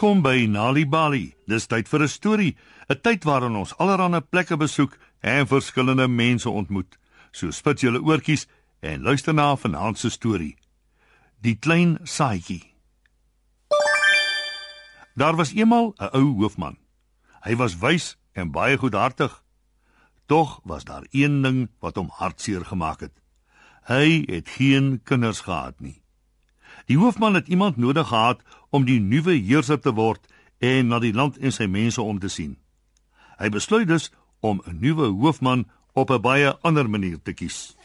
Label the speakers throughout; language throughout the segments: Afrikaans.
Speaker 1: Welkom by Nali Bali. Dis tyd vir 'n storie, 'n tyd waarin ons allerlei plekke besoek en verskillende mense ontmoet. So spit julle oortjies en luister na vanaand se storie. Die klein saaitjie. Daar was eenmal 'n ou hoofman. Hy was wys en baie goedhartig. Tog was daar een ding wat hom hartseer gemaak het. Hy het geen kinders gehad nie. Die hoofman het iemand nodig gehad om die nuwe heerser te word en na die land en sy mense om te sien. Hy besluit dus om 'n nuwe hoofman op 'n baie ander manier te kies.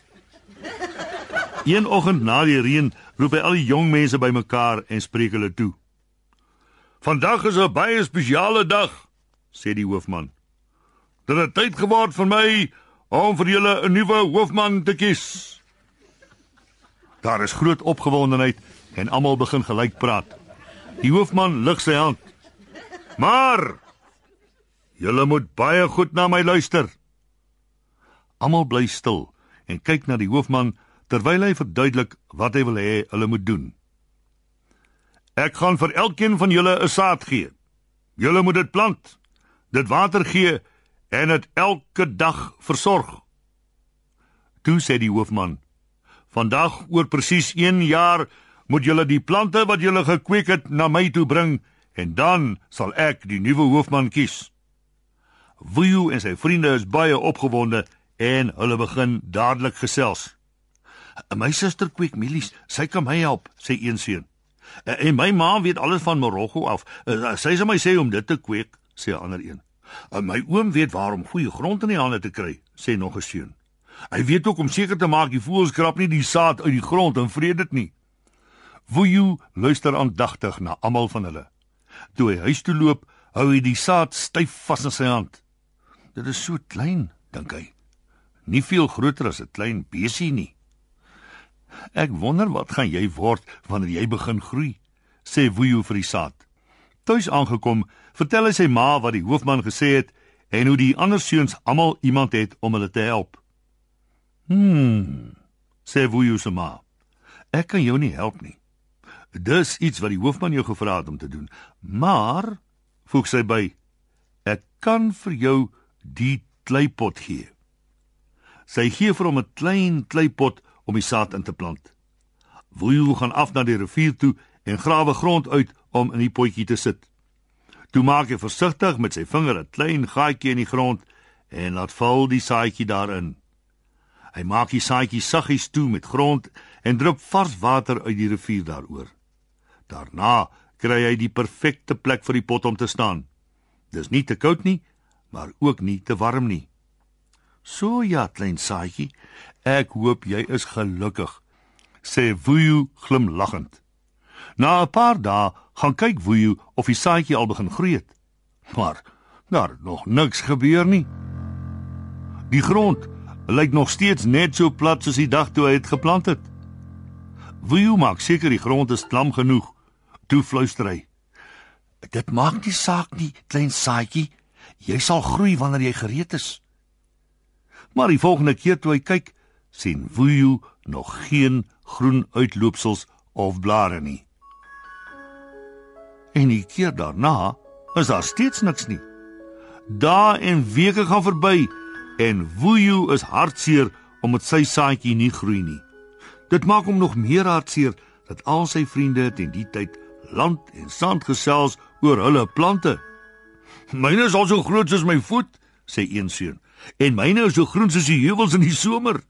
Speaker 1: Een oggend na die reën roep hy al die jong mense bymekaar en spreek hulle toe. Vandag is 'n baie spesiale dag, sê die hoofman. Dit het tyd geword vir my om vir julle 'n nuwe hoofman te kies. Daar is groot opgewondenheid en almal begin gelyk praat. Die hoofman lig sy hand. Maar julle moet baie goed na my luister. Almal bly stil en kyk na die hoofman terwyl hy verduidelik wat hy wil hê hulle moet doen. Ek gaan vir elkeen van julle 'n saad gee. Julle moet dit plant, dit water gee en dit elke dag versorg. Toe sê die hoofman: "Vandag oor presies 1 jaar moet julle die plante wat julle gekweek het na my toe bring en dan sal ek die nuwe hoofman kies. Wuyu en sy vriende is baie opgewonde en hulle begin dadelik gesels. My suster kweek mielies, sy kan my help, sê een seun. En my ma weet alles van Marokko af. Sy sê my sê om dit te kweek, sê 'n ander een. My oom weet waar om goeie grond in die hande te kry, sê nog 'n seun. Hy weet ook om seker te maak die voëls krap nie die saad uit die grond en vreet dit nie. Wuyu luister aandagtig na almal van hulle. Toe hy huis toe loop, hou hy die saad styf vas in sy hand. Dit is so klein, dink hy. Nie veel groter as 'n klein besie nie. Ek wonder wat gaan jy word wanneer jy begin groei, sê Wuyu vir die saad. Tuis aangekom, vertel hy sy ma wat die hoofman gesê het en hoe die ander seuns almal iemand het om hulle te help. Hmm, sê Wuyu se ma. Ek kan jou nie help nie. Dis iets wat die hoofman jou gevra het om te doen. Maar voeg sy by, ek kan vir jou die kleipot gee. Sy gee vir hom 'n klein kleipot om die saad in te plant. Woeyu gaan af na die rivier toe en grawe grond uit om in die potjie te sit. Toe maak hy versigtig met sy vinger 'n klein gaatjie in die grond en laat val die saadjie daarin. Hy maak die saadjie saggies toe met grond en drup vars water uit die rivier daaroor. Daarna kry hy die perfekte plek vir die pot om te staan. Dis nie te koud nie, maar ook nie te warm nie. So ja, klein saadjie, ek hoop jy is gelukkig, sê Wuyu glimlaggend. Na 'n paar dae gaan kyk Wuyu of die saadjie al begin groei het. Maar daar nog niks gebeur nie. Die grond lyk nog steeds net so plat soos die dag toe hy dit geplant het. Wuyu maak seker die grond is klam genoeg Toe fluister hy: "Dit maak nie saak nie, klein saadjie. Jy sal groei wanneer jy gereed is." Maar die volgende keer toe hy kyk, sien Wuyu nog geen groen uitloopsels of blare nie. En die keer daarna is daar steeds niks nie. Dae en weke gaan verby en Wuyu is hartseer omdat sy saadjie nie groei nie. Dit maak hom nog meer hartseer dat al sy vriende teen die tyd land en sand gesels oor hulle plante. Myne is al so groot soos my voet, sê een seun. En myne is so groen soos die heuwels in die somer,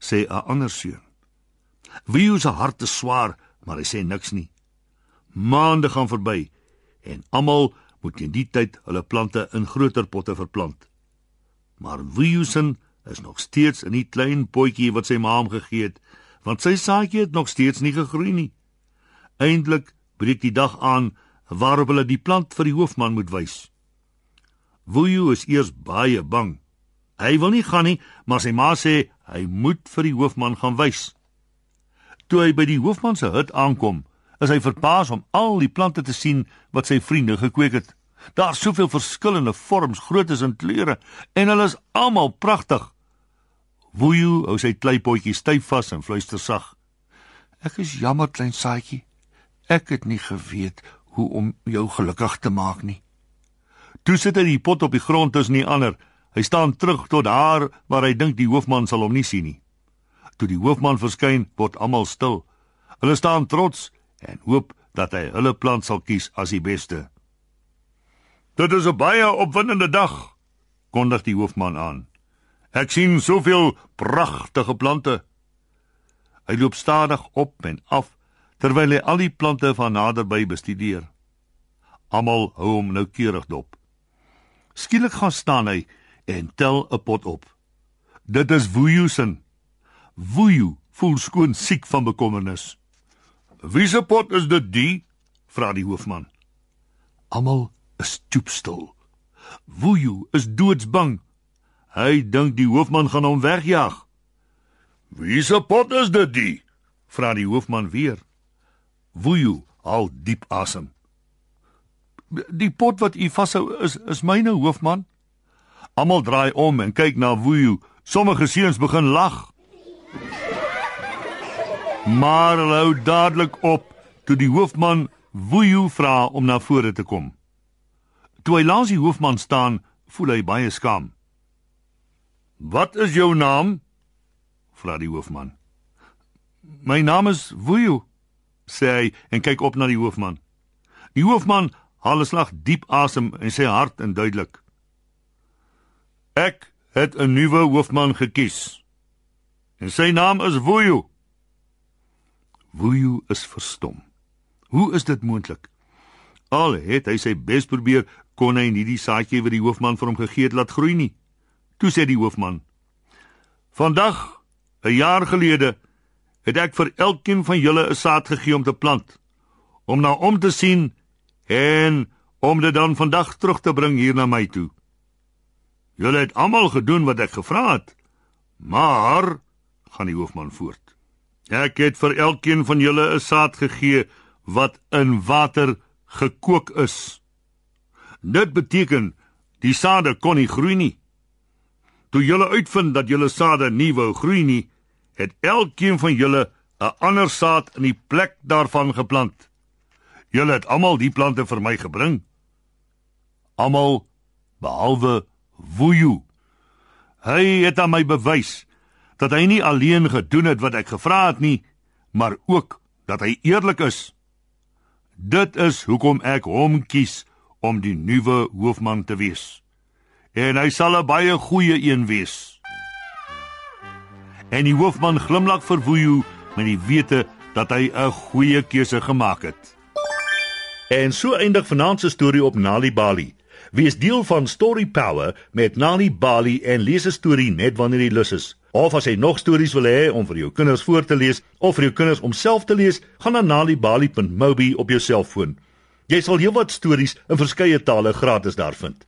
Speaker 1: sê 'n ander seun. Wie se hart is swaar, maar hy sê niks nie. Maande gaan verby en almal moet in die tyd hulle plante in groter potte verplant. Maar Wiusen is nog steeds in die klein potjie wat sy ma hom gegee het, want sy saadjie het nog steeds nie gegroei nie. Eindelik breek die dag aan waarop hulle die plant vir die hoofman moet wys. Wuyu is eers baie bang. Hy wil nie gaan nie, maar sy ma sê hy moet vir die hoofman gaan wys. Toe hy by die hoofman se hut aankom, is hy verbaas om al die plante te sien wat sy vriende gekweek het. Daar's soveel verskillende vorms, groottes en kleure en hulle is almal pragtig. Wuyu hou sy kleipotjie styf vas en fluister sag: "Ek is jammer, klein saadjie. Ek het nie geweet hoe om jou gelukkig te maak nie. Toe sit hy die pot op die grond tussen die ander. Hy staan terug tot daar waar hy dink die hoofman sal hom nie sien nie. Toe die hoofman verskyn, word almal stil. Hulle staan trots en hoop dat hy hulle plan sal kies as die beste. Dit is 'n baie opwindende dag, kondig die hoofman aan. Ek sien soveel pragtige plante. Hy loop stadig op en af terwyl hy al die plante van naderby bestudeer. Almal hou hom noukeurig dop. Skielik gaan staan hy en tel 'n pot op. Dit is se. Wuyu voel skoon siek van bekommernis. "Wie se pot is dit, die?" vra die hoofman. Almal is stoepstil. Wuyu is doodsbang. Hy dink die hoofman gaan hom wegjaag. "Wie se pot is dit, die?" vra die hoofman weer. Wuyu haal diep asem. Die pot wat u vashou is is myne hoofman. Almal draai om en kyk na Wuyu. Sommige seuns begin lag. Maar hulle hou dadelik op toe die hoofman Wuyu vra om na vore te kom. Toe hy langs die hoofman staan, voel hy baie skaam. "Wat is jou naam?" vra die hoofman. "My naam is Wuyu," sê hy en kyk op na die hoofman. Die hoofman haal 'n slag diep asem en sê hard en duidelik: "Ek het 'n nuwe hoofman gekies. En sy naam is Wuyu." Wuyu is verstom. Hoe is dit moontlik? Al het hy sy bes probeer, kon hy nie die saadjie wat die hoofman vir hom gegee het laat groei nie. Toe sê die hoofman: "Vandag, 'n jaar gelede, het ek vir elkeen van julle 'n saad gegee om te plant, om na om te sien en om dit dan vandag terug te bring hier na my toe. Julle het almal gedoen wat ek gevra het, maar gaan die hoofman voort. Ek het vir elkeen van julle 'n saad gegee wat in water gekook is. Dit beteken die sade kon nie groei nie. Toe julle uitvind dat julle sade nie wou groei nie, het elkeen van julle 'n ander saad in die plek daarvan geplant. Julle het almal die plante vir my gebring. Almal behalwe Wuyu. Hy het aan my bewys dat hy nie alleen gedoen het wat ek gevra het nie, maar ook dat hy eerlik is. Dit is hoekom ek hom kies om die nuwe hoofman te wees. En hy sal 'n baie goeie een wees en die hoofman glimlag vir Wuyu met die wete dat hy 'n goeie keuse gemaak het. En so eindig vanaand se storie op Nali Bali. Wees deel van Story Power met Nali Bali en lees 'n storie net wanneer jy lus is. Of as jy nog stories wil hê om vir jou kinders voor te lees of vir jou kinders om self te lees, gaan na nalibali.mobi op jou selfoon. Jy sal heelwat stories in verskeie tale gratis daar vind.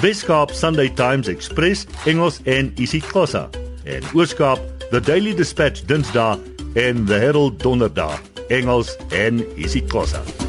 Speaker 1: Weskaap Sunday Times Express Engels en isiXhosa. En Ooskaap The Daily Dispatch Dinsdae en The Herald Donderdag, Engels en isiXhosa.